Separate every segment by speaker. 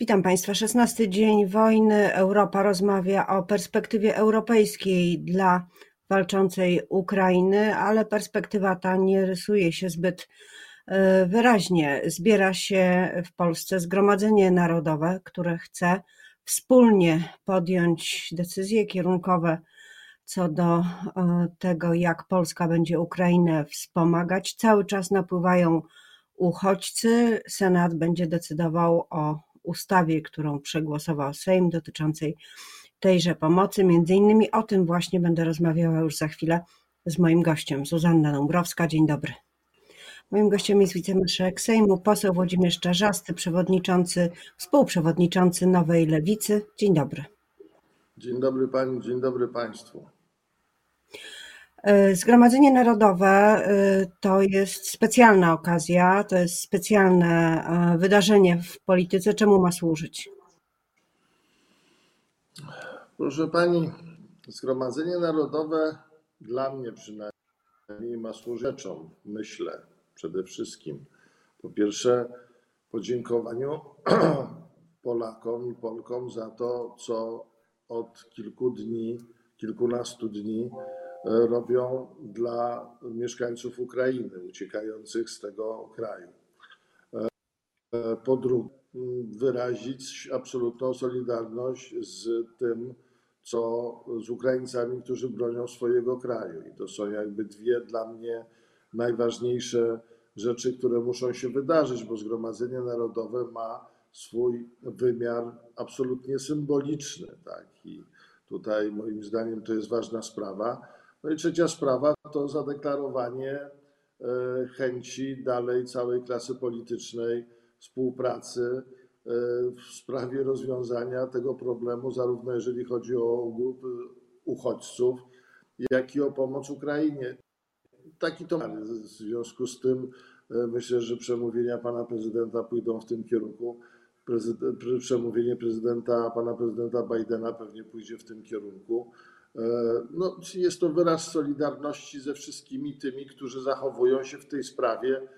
Speaker 1: Witam Państwa. 16 dzień wojny. Europa rozmawia o perspektywie europejskiej dla walczącej Ukrainy, ale perspektywa ta nie rysuje się zbyt e, wyraźnie. Zbiera się w Polsce Zgromadzenie Narodowe, które chce wspólnie podjąć decyzje kierunkowe co do e, tego, jak Polska będzie Ukrainę wspomagać. Cały czas napływają uchodźcy. Senat będzie decydował o ustawie, którą przegłosował Sejm dotyczącej tejże pomocy. Między innymi o tym właśnie będę rozmawiała już za chwilę z moim gościem, Zuzanna Dąbrowska. Dzień dobry. Moim gościem jest wicemarszałek Sejmu, poseł Włodzimierz Czarzasty, przewodniczący, współprzewodniczący Nowej Lewicy. Dzień dobry.
Speaker 2: Dzień dobry pani, dzień dobry państwu.
Speaker 1: E, Zgromadzenie Narodowe e, to jest specjalna okazja, to jest specjalne e, wydarzenie w polityce. Czemu ma służyć?
Speaker 2: Proszę pani, Zgromadzenie Narodowe dla mnie przynajmniej ma służyć rzeczą, myślę przede wszystkim. Po pierwsze, podziękowaniu Polakom i Polkom za to, co od kilku dni, kilkunastu dni robią dla mieszkańców Ukrainy uciekających z tego kraju. Po drugie, wyrazić absolutną solidarność z tym, co z Ukraińcami, którzy bronią swojego kraju. I to są jakby dwie dla mnie najważniejsze rzeczy, które muszą się wydarzyć, bo Zgromadzenie Narodowe ma swój wymiar absolutnie symboliczny. Tak? I tutaj moim zdaniem to jest ważna sprawa. No i trzecia sprawa to zadeklarowanie e, chęci dalej całej klasy politycznej współpracy e, w sprawie rozwiązania tego problemu, zarówno jeżeli chodzi o grupy uchodźców, jak i o pomoc Ukrainie. Taki to w związku z tym e, myślę, że przemówienia pana prezydenta pójdą w tym kierunku. Przemówienie prezydenta, pana prezydenta Bidena pewnie pójdzie w tym kierunku. E, no, jest to wyraz solidarności ze wszystkimi tymi, którzy zachowują się w tej sprawie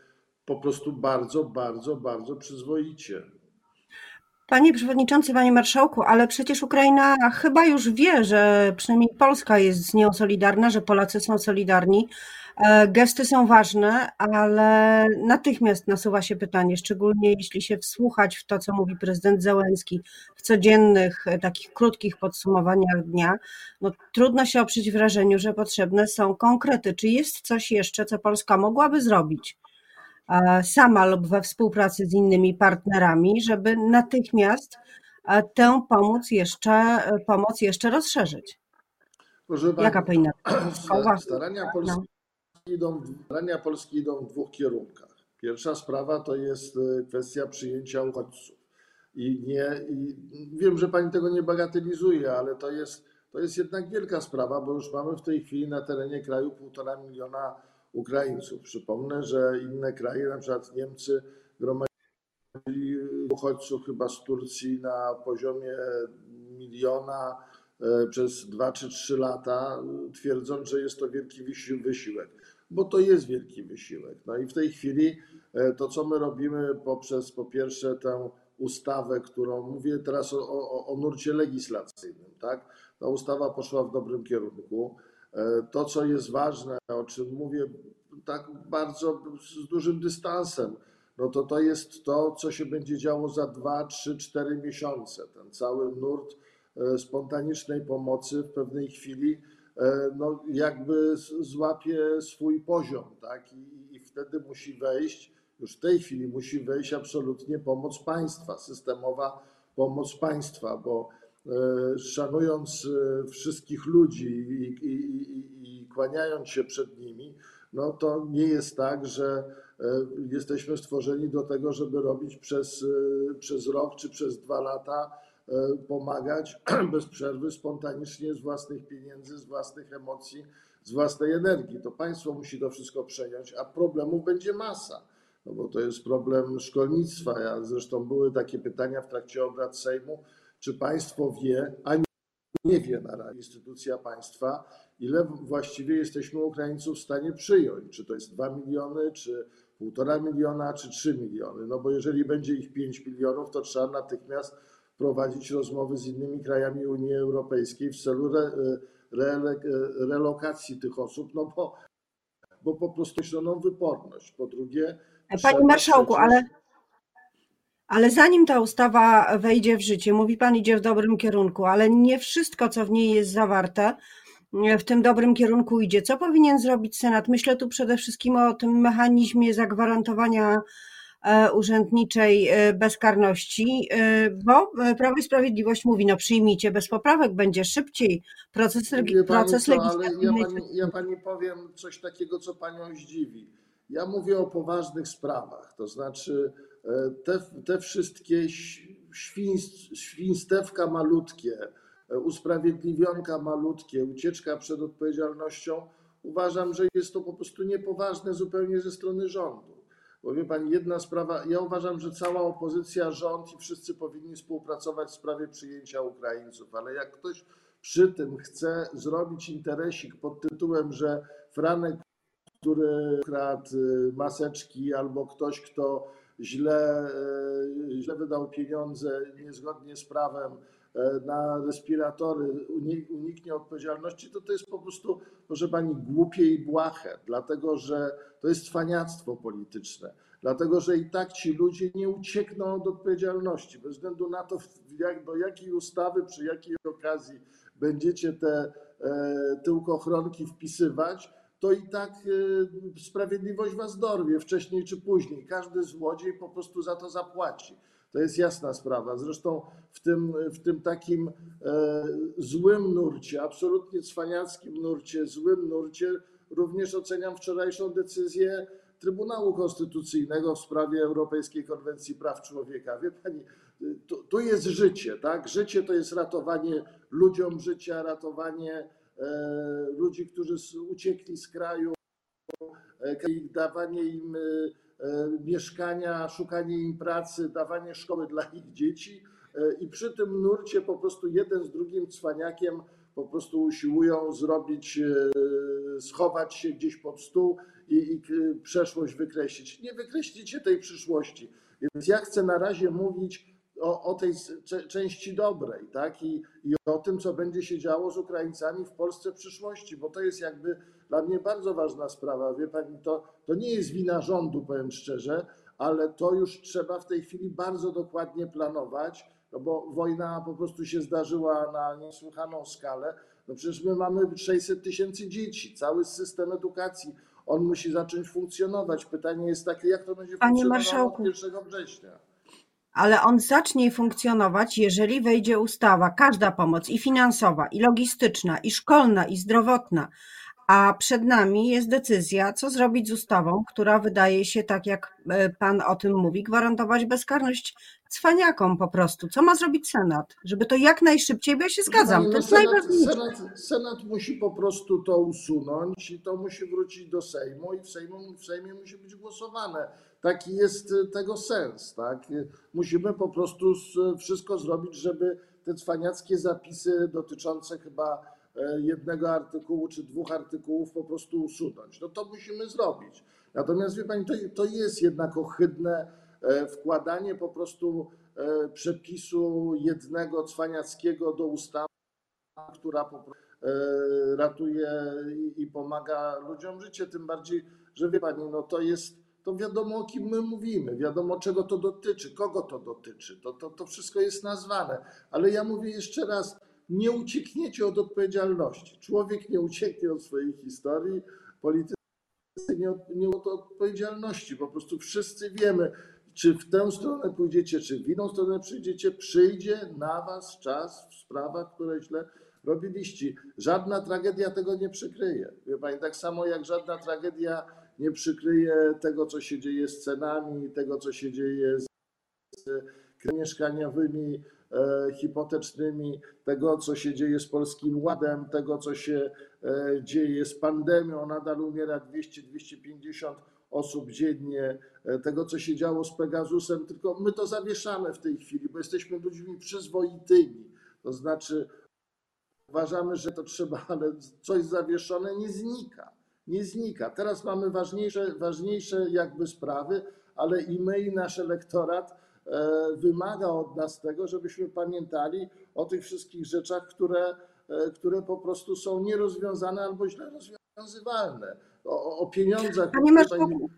Speaker 2: po prostu bardzo, bardzo, bardzo przyzwoicie.
Speaker 1: Panie Przewodniczący, Panie Marszałku, ale przecież Ukraina chyba już wie, że przynajmniej Polska jest z nią solidarna, że Polacy są solidarni. E, gesty są ważne, ale natychmiast nasuwa się pytanie, szczególnie jeśli się wsłuchać w to, co mówi prezydent Zełenski w codziennych, e, takich krótkich podsumowaniach dnia, no trudno się oprzeć wrażeniu, że potrzebne są konkrety. Czy jest coś jeszcze, co Polska mogłaby zrobić sama lub we współpracy z innymi partnerami, żeby natychmiast tę pomoc jeszcze, pomoc jeszcze rozszerzyć?
Speaker 2: Proszę
Speaker 1: Jaka powinna
Speaker 2: być? Starania Polski no idą, starania Polski idą w dwóch kierunkach. Pierwsza sprawa to jest e, kwestia przyjęcia uchodźców. I nie, i wiem, że pani tego nie bagatelizuje, ale to jest, to jest jednak wielka sprawa, bo już mamy w tej chwili na terenie kraju półtora miliona Ukraińców. Przypomnę, że inne kraje, na przykład Niemcy, gromadzili uchodźców chyba z Turcji na poziomie miliona e, przez dwa czy trzy lata, twierdząc, że jest to wielki wysiłek bo to jest wielki wysiłek. No i w tej chwili e, to, co my robimy poprzez po pierwsze tę ustawę, którą mówię teraz o, o, o nurcie legislacyjnym, tak? Ta ustawa poszła w dobrym kierunku. E, to, co jest ważne, o czym mówię tak bardzo z dużym dystansem, no to to jest to, co się będzie działo za 2, 3, 4 miesiące. Ten cały nurt e, spontanicznej pomocy w pewnej chwili E, no, jakby złapie swój poziom, tak? I, I wtedy musi wejść, już w tej chwili musi wejść absolutnie pomoc państwa, systemowa pomoc państwa, bo szanując e, wszystkich ludzi i, i, i, i kłaniając się przed nimi, no to nie jest tak, że jesteśmy stworzeni do tego, żeby robić przez, przez rok czy przez dwa lata E, pomagać bez przerwy, spontanicznie, z własnych pieniędzy, z własnych emocji, z własnej energii. To państwo musi to wszystko przejąć, a problemów będzie masa. No bo to jest problem szkolnictwa. Ja, zresztą były takie pytania w trakcie obrad Sejmu, czy państwo wie, a nie wie na razie instytucja państwa, ile właściwie jesteśmy Ukraińców w stanie przyjąć. Czy to jest 2 miliony, czy półtora miliona czy 3 miliony. No bo jeżeli będzie ich 5 milionów, to trzeba natychmiast prowadzić rozmowy z innymi krajami Unii Europejskiej w celu re, re, relokacji tych osób, no bo, bo po prostu określoną wyporność. Po drugie,
Speaker 1: Panie marszałku,
Speaker 2: przecież-
Speaker 1: ale, ale zanim ta ustawa wejdzie w życie, mówi pan idzie w dobrym kierunku, ale nie wszystko, co w niej jest zawarte, w tym dobrym kierunku idzie. Co powinien zrobić Senat? Myślę tu przede wszystkim o tym mechanizmie zagwarantowania e, urzędniczej e, bezkarności, e, bo e, Prawo i Sprawiedliwość mówi, no przyjmijcie bez poprawek, będzie szybciej, proces,
Speaker 2: pani
Speaker 1: proces
Speaker 2: co, ja
Speaker 1: legislacyjny.
Speaker 2: pani, ja pani powiem coś takiego, co panią zdziwi. Ja mówię o poważnych sprawach, to znaczy e, te, te wszystkie świństewka malutkie, usprawiedliwionka malutkie, ucieczka przed odpowiedzialnością, uważam, że jest to po prostu niepoważne zupełnie ze strony rządu. Bo wie pani, jedna sprawa, ja uważam, że cała opozycja, rząd i wszyscy powinni współpracować w sprawie przyjęcia Ukraińców, ale jak ktoś przy tym chce zrobić interesik pod tytułem, że Franek, który kradł maseczki, albo ktoś, kto źle, y, źle wydał pieniądze niezgodnie z prawem e, na respiratory, uni- uniknie odpowiedzialności, to to jest po prostu, proszę pani, głupie i błahe, dlatego że to jest cwaniactwo polityczne. Dlatego, że i tak ci ludzie nie uciekną od odpowiedzialności, bez względu na to, jak, do jakiej ustawy, przy jakiej okazji będziecie te e, tyłkochronki wpisywać, to i tak e, sprawiedliwość was dorwie wcześniej czy później. Każdy złodziej po prostu za to zapłaci. To jest jasna sprawa. Zresztą w tym, w tym takim e, złym nurcie, absolutnie cwaniackim nurcie, złym nurcie, również oceniam wczorajszą decyzję Trybunału Konstytucyjnego w sprawie Europejskiej Konwencji Praw Człowieka. Wie pani, tu, tu jest życie, tak? Życie to jest ratowanie ludziom życia, ratowanie ludzi, którzy uciekli z kraju, e, dawanie im e, e, mieszkania, szukanie im pracy, dawanie szkoły dla ich dzieci. E, I przy tym nurcie po prostu jeden z drugim cwaniakiem po prostu usiłują zrobić, e, schować się gdzieś pod stół i, i przeszłość wykreślić. Nie wykreślicie tej przyszłości. Więc ja chcę na razie mówić o, o tej części dobrej, tak? I, I o tym, co będzie się działo z Ukraińcami w Polsce w przyszłości, bo to jest jakby dla mnie bardzo ważna sprawa. Wie pani, to, to nie jest wina rządu, powiem szczerze, ale to już trzeba w tej chwili bardzo dokładnie planować, no bo wojna po prostu się zdarzyła na niesłychaną skalę. No przecież my mamy 600 tysięcy dzieci, cały system edukacji, on musi zacząć funkcjonować. Pytanie jest takie, jak to będzie
Speaker 1: Panie
Speaker 2: funkcjonowało od 1 września.
Speaker 1: Ale on zacznie funkcjonować, jeżeli wejdzie ustawa, każda pomoc i finansowa, i logistyczna, i szkolna, i zdrowotna. A przed nami jest decyzja, co zrobić z ustawą, która wydaje się, tak jak e, pan o tym mówi, gwarantować bezkarność cwaniakom po prostu. Co ma zrobić Senat? Żeby to jak najszybciej, bo ja się zgadzam,
Speaker 2: pani,
Speaker 1: to
Speaker 2: no
Speaker 1: jest
Speaker 2: Senat,
Speaker 1: najważniejsze.
Speaker 2: Senat, Senat musi po prostu to usunąć i to musi wrócić do Sejmu i w, Sejmu, w Sejmie musi być głosowane. Taki jest y, tego sens. Tak? Y, Musimy po prostu wszystko zrobić, żeby te cwaniackie zapisy dotyczące chyba e, jednego artykułu czy dwóch artykułów po prostu usunąć. No to musimy zrobić. Natomiast wie pani, to, to jest jednak ohydne wkładanie po prostu e, przepisu jednego cwaniackiego do ustawy, która po prostu e, ratuje i, pomaga ludziom życie, tym bardziej, że wie pani, no to jest, to wiadomo o kim my mówimy, wiadomo czego to dotyczy, kogo to dotyczy, to, to, to wszystko jest nazwane, ale ja mówię jeszcze raz, nie uciekniecie od odpowiedzialności. Człowiek nie ucieknie od swojej historii, politycy nie nie od odpowiedzialności. Po prostu wszyscy wiemy, czy w tę stronę pójdziecie, czy w inną stronę przyjdziecie, przyjdzie na was czas w sprawach, które źle robiliście. Żadna tragedia tego nie przykryje. Wie pani, tak samo jak żadna tragedia nie przykryje tego, co się dzieje z cenami, tego, co się dzieje z mieszkaniowymi, e, hipotecznymi, tego, co się dzieje z Polskim Ładem, tego, co się e, dzieje z pandemią. Nadal umiera 200-250 osób dziennie, e, tego, co się działo z Pegasusem, tylko my to zawieszamy w tej chwili, bo jesteśmy ludźmi przyzwoitymi. To znaczy, uważamy, że to trzeba, ale coś zawieszone nie znika. nie znika. Teraz mamy ważniejsze, ważniejsze jakby sprawy, ale i my, i nasz elektorat e, wymaga od nas tego, żebyśmy pamiętali o tych wszystkich rzeczach, które, które po prostu są nierozwiązane albo źle rozwiązywalne. O, o pieniądzach.
Speaker 1: Panie Marszałku.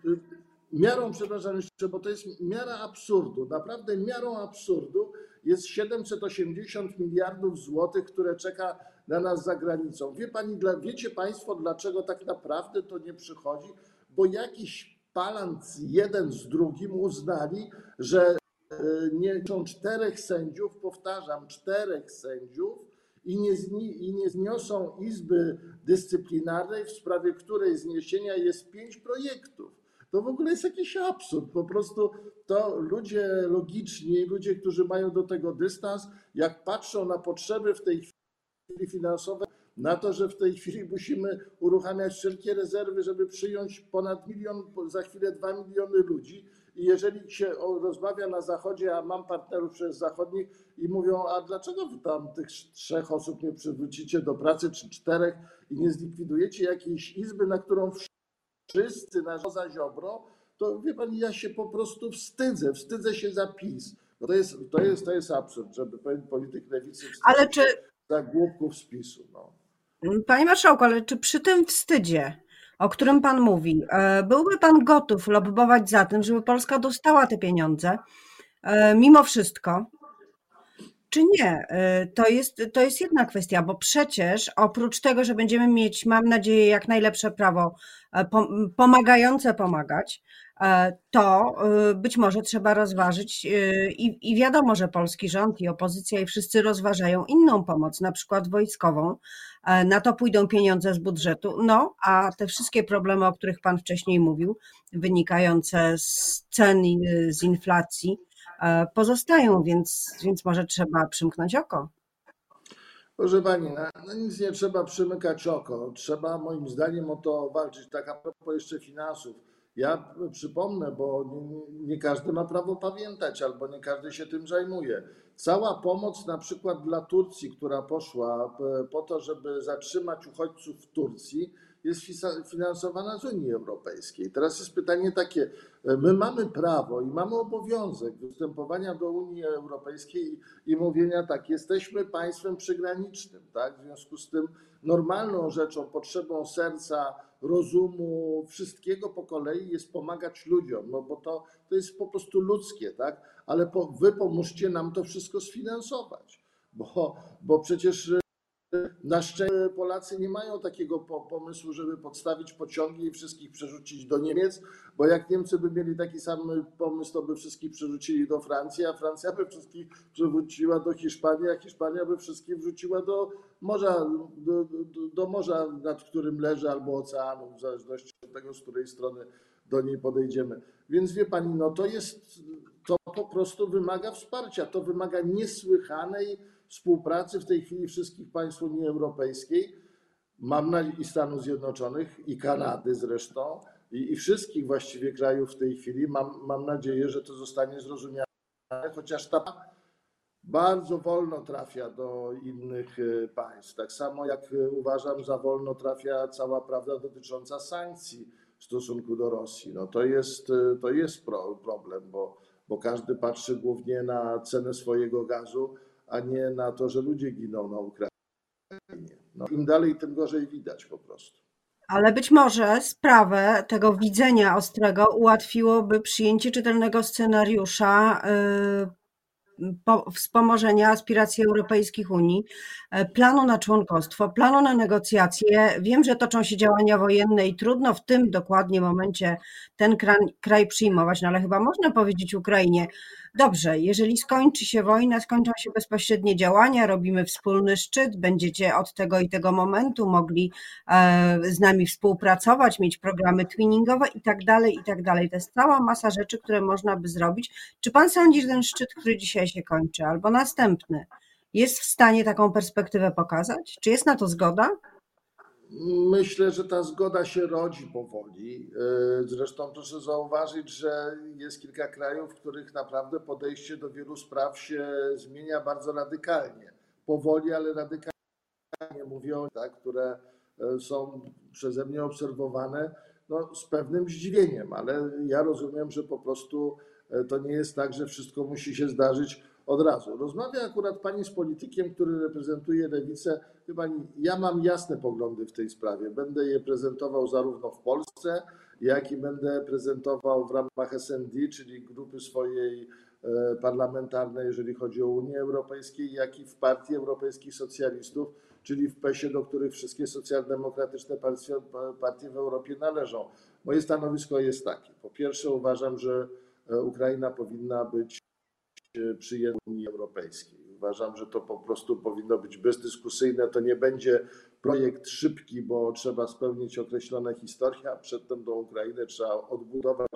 Speaker 2: Miarą, przepraszam jeszcze, bo to jest miara absurdu. Naprawdę miarą absurdu jest 780 miliardów złotych, które czeka na nas za granicą. Wie pani, dla, wiecie Państwo, dlaczego tak naprawdę to nie przychodzi? Bo jakiś palant jeden z drugim uznali, że e, nie są czterech sędziów, powtarzam, czterech sędziów i nie, i nie zniosą Izby Dyscyplinarnej, w sprawie której zniesienia jest pięć projektów. To w ogóle jest jakiś absurd. Po prostu to ludzie logiczni, ludzie, którzy mają do tego dystans, jak patrzą na potrzeby w tej chwili finansowe, na to, że w tej chwili musimy uruchamiać wszelkie rezerwy, żeby przyjąć ponad milion, za chwilę dwa miliony ludzi. I jeżeli się rozmawia na Zachodzie, a mam partnerów przez zachodnich i mówią, a dlaczego wy tam tych trzech osób nie przywrócicie do pracy, czy czterech i nie zlikwidujecie jakiejś izby, na którą wszyscy na za Ziobro, to wie pani, ja się po prostu wstydzę, wstydzę się za PiS. No to, jest, to, jest, to jest absurd, żeby polityk lewicy
Speaker 1: ale czy...
Speaker 2: za głupków z PiSu. No.
Speaker 1: Panie Marszałku, ale czy przy tym wstydzie, o którym Pan mówi, e, byłby Pan gotów lobbować za tym, żeby Polska dostała te pieniądze e, mimo wszystko? Czy nie? E, to jest, to jest jedna kwestia, bo przecież oprócz tego, że będziemy mieć, mam nadzieję, jak najlepsze prawo pomagające pomagać, to być może trzeba rozważyć i, i wiadomo, że polski rząd i opozycja i wszyscy rozważają inną pomoc, na przykład wojskową, E, na to pójdą pieniądze z budżetu. No, a te wszystkie problemy, o których Pan wcześniej mówił, wynikające z cen i z inflacji, e, pozostają, więc, więc może trzeba przymknąć oko.
Speaker 2: Proszę Pani, na, nic nie trzeba przymykać oko. Trzeba moim zdaniem o to walczyć. Tak a propos jeszcze finansów. Ja przypomnę, bo nie, każdy ma prawo pamiętać, albo nie każdy się tym zajmuje. Cała pomoc na przykład dla Turcji, która poszła e, po to, żeby zatrzymać uchodźców w Turcji, jest finansowana z Unii Europejskiej. Teraz jest pytanie takie, e, my mamy prawo i mamy obowiązek występowania do Unii Europejskiej i, mówienia tak, jesteśmy państwem przygranicznym, tak? W związku z tym normalną rzeczą, potrzebą serca, rozumu, wszystkiego po kolei jest pomagać ludziom, no bo to, to jest po prostu ludzkie, tak? Ale po, wy pomóżcie nam to wszystko sfinansować, bo, bo przecież na szczęście Polacy nie mają takiego pomysłu, żeby podstawić pociągi i wszystkich przerzucić do Niemiec, bo jak Niemcy by mieli taki sam pomysł, to by wszystkich przerzucili do Francji, a Francja by wszystkich przerzuciła do Hiszpanii, a Hiszpania by wszystkich wrzuciła do morza, do, do, do morza, nad którym leży, albo oceanu, w zależności od tego, z której strony do niej podejdziemy. Więc wie pani, no to jest, to po prostu wymaga wsparcia, to wymaga niesłychanej współpracy w tej chwili wszystkich państw Unii Europejskiej, mam na i Stanów Zjednoczonych, i Kanady zresztą, i, i wszystkich właściwie krajów w tej chwili. Mam, mam nadzieję, że to zostanie zrozumiane, chociaż ta bardzo wolno trafia do innych e, państw. Tak samo jak e, uważam, za wolno trafia cała prawda dotycząca sankcji w stosunku do Rosji. No to jest, e, to jest problem, bo, bo każdy patrzy głównie na cenę swojego gazu a nie na to, że ludzie giną na Ukrainie. No, Im dalej, tym gorzej widać po prostu.
Speaker 1: Ale być może sprawę tego widzenia ostrego ułatwiłoby przyjęcie czytelnego scenariusza y, wspomożenia aspiracji europejskich Unii, e, planu na członkostwo, planu na negocjacje. Wiem, że toczą się działania wojenne i trudno w tym dokładnie momencie ten kraj, kraj przyjmować, no ale chyba można powiedzieć Ukrainie, dobrze, jeżeli skończy się wojna, skończą się bezpośrednie działania, robimy wspólny szczyt, będziecie od tego i tego momentu mogli e, z nami współpracować, mieć programy twinningowe i tak dalej, i tak dalej. To jest cała masa rzeczy, które można by zrobić. Czy pan sądzi, że ten szczyt, który dzisiaj się kończy, albo następny, jest w stanie taką perspektywę pokazać? Czy jest na to zgoda?
Speaker 2: Myślę, że ta zgoda się rodzi powoli. E, zresztą proszę zauważyć, że jest kilka krajów, w których naprawdę podejście do wielu spraw się zmienia bardzo radykalnie. Powoli, ale radykalnie mówią, tak, które e, są przeze mnie obserwowane no, z pewnym zdziwieniem, ale ja rozumiem, że po prostu e, to nie jest tak, że wszystko musi się zdarzyć od razu. Rozmawia akurat pani z politykiem, który reprezentuje lewicę. Chyba ja mam jasne poglądy w tej sprawie. Będę je prezentował zarówno w Polsce, jak i będę prezentował w ramach SND, czyli grupy swojej e, parlamentarnej, jeżeli chodzi o Unię Europejską, jak i w Partii Europejskich Socjalistów, czyli w PES-ie, do których wszystkie socjaldemokratyczne partie w Europie należą. Moje stanowisko jest takie. Po pierwsze uważam, że e, Ukraina powinna być przyjęta w Unii Europejskiej. Uważam, że to po prostu powinno być bezdyskusyjne. To nie będzie projekt szybki, bo trzeba spełnić określone historie, a przedtem do Ukrainy trzeba odbudować,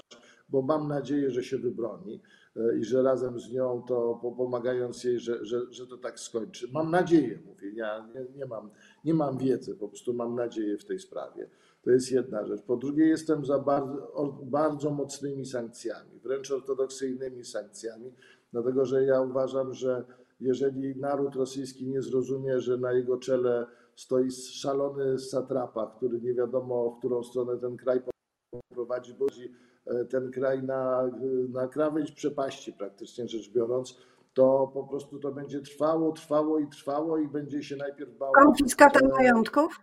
Speaker 2: bo mam nadzieję, że się wybroni e, i że razem z nią to pomagając jej, że, że, że to tak skończy. Mam nadzieję, mówię, ja nie, nie, mam, nie mam wiedzy, po prostu mam nadzieję w tej sprawie. To jest jedna rzecz. Po drugie, jestem za bardzo, bardzo mocnymi sankcjami, wręcz ortodoksyjnymi sankcjami, dlatego że ja uważam, że jeżeli naród rosyjski nie zrozumie, że na jego czele stoi szalony satrapa, który nie wiadomo, w którą stronę ten kraj prowadzi, bo e, ten kraj na, na krawędź przepaści praktycznie rzecz biorąc, to po prostu to będzie trwało, trwało i trwało i będzie się najpierw bało.
Speaker 1: Konfiskata e, majątków?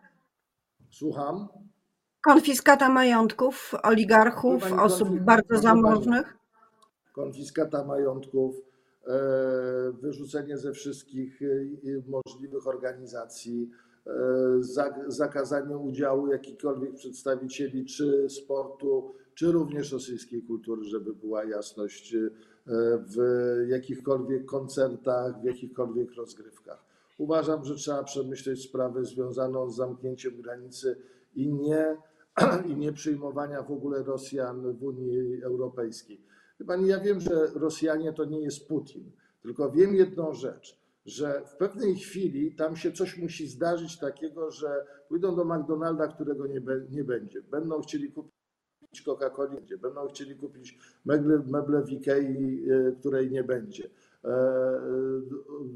Speaker 2: Słucham?
Speaker 1: Konfiskata majątków oligarchów, osób bardzo zamożnych?
Speaker 2: Konfiskata majątków, e, wyrzucenie ze wszystkich możliwych organizacji, E, zakazanie udziału jakichkolwiek przedstawicieli czy sportu, czy również rosyjskiej kultury, żeby była jasność, e, w jakichkolwiek koncertach, w jakichkolwiek rozgrywkach. Uważam, że trzeba przemyśleć sprawę związaną z zamknięciem granicy i nie, i nie przyjmowania w ogóle Rosjan w Unii Europejskiej. Pani, ja wiem, że Rosjanie to nie jest Putin, tylko wiem jedną rzecz że w pewnej chwili tam się coś musi zdarzyć takiego, że pójdą do McDonalda, którego nie, be, nie będzie. Będą chcieli kupić Coca-Coli, będą chcieli kupić meble, meble w Ikei, e, której nie będzie. E, e,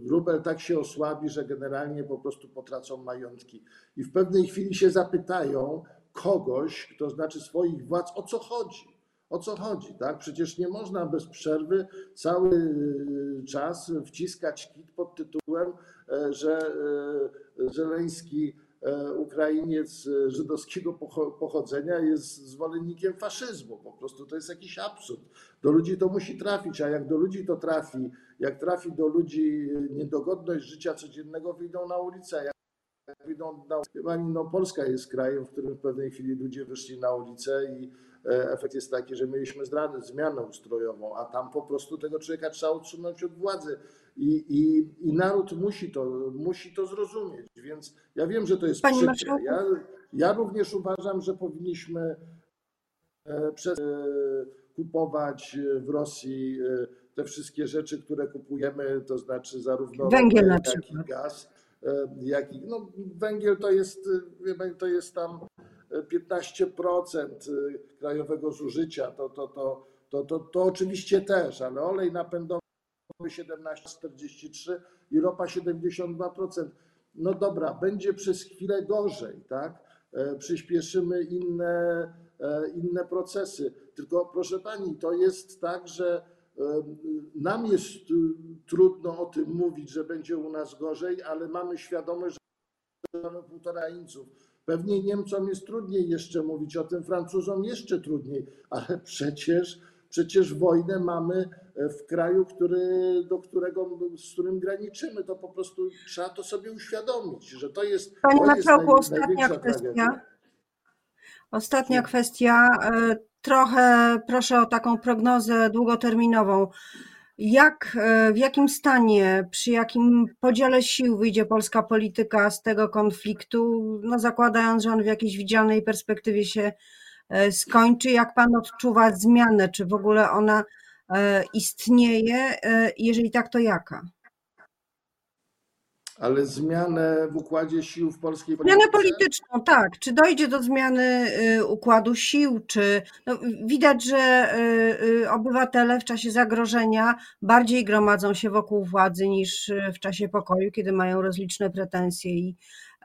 Speaker 2: rubel tak się osłabi, że generalnie po prostu potracą majątki. I w pewnej chwili się zapytają kogoś, kto znaczy swoich władz, o co chodzi o co chodzi, tak? Przecież nie można bez przerwy cały y, czas wciskać kit pod tytułem, e, że e, Żeleński e, Ukrainiec żydowskiego pochodzenia jest zwolennikiem faszyzmu. Po prostu to jest jakiś absurd. Do ludzi to musi trafić, a jak do ludzi to trafi, jak trafi do ludzi niedogodność życia codziennego, wyjdą na ulicę. Jak wyjdą na ulicę, no Polska jest krajem, w którym w pewnej chwili ludzie wyszli na ulicę i efekt jest taki, że mieliśmy zmianę ustrojową, a tam po prostu tego człowieka trzeba odsunąć od władzy. I, i, i naród musi to, musi to zrozumieć. Więc ja wiem, że to jest
Speaker 1: Panie
Speaker 2: przykre. Ja, ja również uważam, że powinniśmy e, przez, e, kupować w Rosji te wszystkie rzeczy, które kupujemy, to znaczy zarówno
Speaker 1: węgiel
Speaker 2: jak i gaz, jak i no, węgiel to jest, to jest tam 15% y, krajowego zużycia, to, to, to, to, to, to oczywiście też, ale olej napędowy 17,43 i ropa 72%. No dobra, będzie przez chwilę gorzej, tak? E, przyspieszymy inne, e, inne procesy. Tylko proszę pani, to jest tak, że nam jest trudno o tym mówić, że będzie u nas gorzej, ale mamy świadomość, że mamy półtora inców Pewnie Niemcom jest trudniej jeszcze mówić o tym, Francuzom jeszcze trudniej, ale przecież, przecież wojnę mamy w kraju, który, do którego, z którym graniczymy. To po prostu trzeba to sobie uświadomić, że to jest.
Speaker 1: Panie
Speaker 2: to
Speaker 1: ostatnia kwestia. Tragedia. Ostatnia kwestia. E, trochę proszę o taką prognozę długoterminową. Jak, e, w jakim stanie, przy jakim podziale sił wyjdzie polska polityka z tego konfliktu, no zakładając, że on w jakiejś widzianej perspektywie się e, skończy? Jak pan odczuwa zmianę? Czy w ogóle ona e, istnieje? Jeżeli tak, to jaka?
Speaker 2: Ale zmianę w układzie sił w polskiej polityce?
Speaker 1: Zmianę polityczną, tak. Czy dojdzie do zmiany y, układu sił, czy no, widać, że y, y, obywatele w czasie zagrożenia bardziej gromadzą się wokół władzy niż w czasie pokoju, kiedy mają rozliczne pretensje i,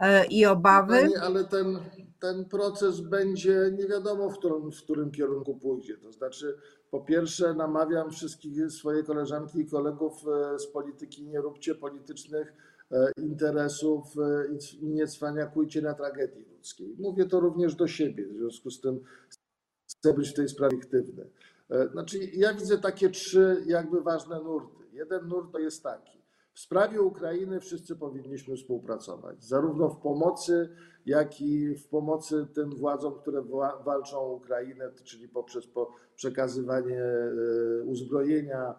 Speaker 1: e, i obawy.
Speaker 2: Pani, ale ten, ten proces będzie nie wiadomo, w którym, w którym kierunku pójdzie. To znaczy, po pierwsze, namawiam wszystkich swoje koleżanki i kolegów e, z polityki, nie róbcie politycznych interesów e, i nie cwaniakujcie na tragedii ludzkiej. Mówię to również do siebie, w związku z tym chcę być w tej sprawie aktywny. Znaczy, ja widzę takie trzy jakby ważne nurty. Jeden nurt to jest taki. W sprawie Ukrainy wszyscy powinniśmy współpracować, zarówno w pomocy, jak i w pomocy tym władzom, które walczą o Ukrainę, czyli poprzez przekazywanie uzbrojenia,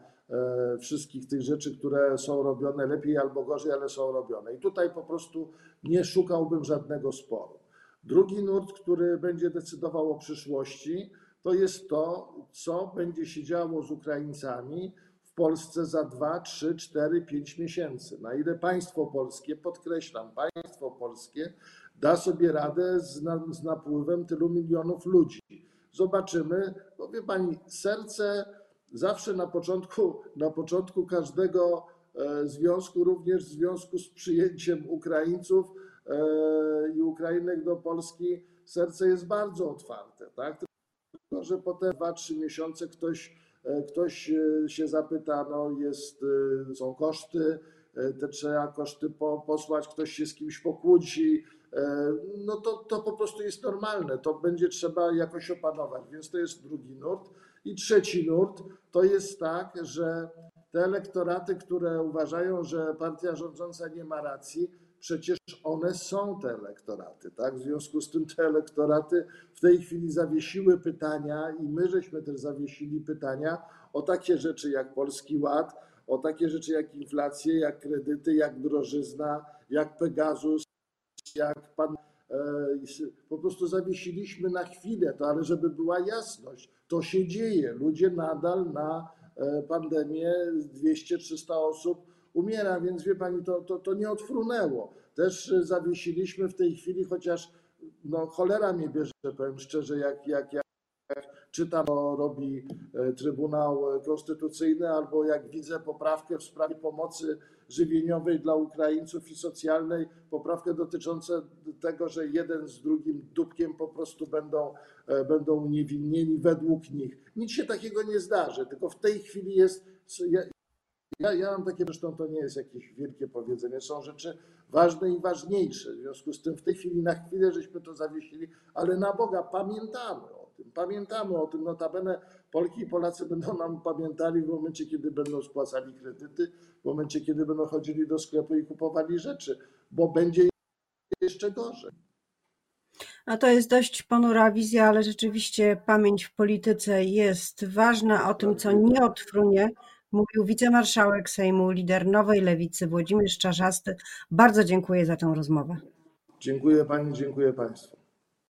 Speaker 2: wszystkich tych rzeczy, które są robione lepiej albo gorzej, ale są robione. I tutaj po prostu nie szukałbym żadnego sporu. Drugi nurt, który będzie decydował o przyszłości, to jest to, co będzie się działo z Ukraińcami w Polsce za 2, 3, 4, 5 miesięcy. Na ile państwo polskie, podkreślam, państwo polskie da sobie radę z, z napływem tylu milionów ludzi. Zobaczymy, bo wie pani, serce zawsze na początku, na początku każdego e, związku, również w związku z przyjęciem Ukraińców e, i Ukrainek do Polski, serce jest bardzo otwarte, tak? Tylko, że potem 2-3 miesiące ktoś, e, ktoś się zapyta, no jest, są koszty, te trzeba koszty po, posłać, ktoś się z kimś pokłóci, no to, to po prostu jest normalne, to będzie trzeba jakoś opanować, więc to jest drugi nurt. I trzeci nurt to jest tak, że te elektoraty, które uważają, że partia rządząca nie ma racji, przecież one są te elektoraty, tak? W związku z tym te elektoraty w tej chwili zawiesiły pytania i my żeśmy też zawiesili pytania o takie rzeczy jak Polski Ład, o takie rzeczy jak inflacje, jak kredyty, jak drożyzna, jak Pegasus, jak pan po prostu zawiesiliśmy na chwilę to, ale żeby była jasność, to się dzieje. Ludzie nadal na e, pandemię 200-300 osób umiera, więc wie pani, to, to, to nie odfrunęło. Też zawiesiliśmy w tej chwili, chociaż no, cholera mnie bierze, powiem szczerze, jak, jak, jak czytam, co robi e, Trybunał Konstytucyjny, albo jak widzę poprawkę w sprawie pomocy żywieniowej dla Ukraińców i socjalnej, poprawkę dotyczącą tego, że jeden z drugim dupkiem po prostu będą, e, będą uniewinnieni według nich. Nic się takiego nie zdarzy, tylko w tej chwili jest. Ja, ja, ja mam takie, zresztą to nie jest jakieś wielkie powiedzenie, są rzeczy ważne i ważniejsze. W związku z tym w tej chwili na chwilę żeśmy to zawiesili, ale na Boga pamiętamy tym. Pamiętamy o tym. Notabene Polki i Polacy będą nam pamiętali w momencie, kiedy będą spłacali kredyty, w momencie, kiedy będą chodzili do sklepu i kupowali rzeczy, bo będzie jeszcze gorzej.
Speaker 1: No to jest dość ponura wizja, ale rzeczywiście pamięć w polityce jest ważna. O tym, co nie odfrunie, mówił wicemarszałek Sejmu, lider Nowej Lewicy Włodzimierz Czarzasty. Bardzo dziękuję za tę rozmowę.
Speaker 2: Dziękuję Pani, dziękuję Państwu.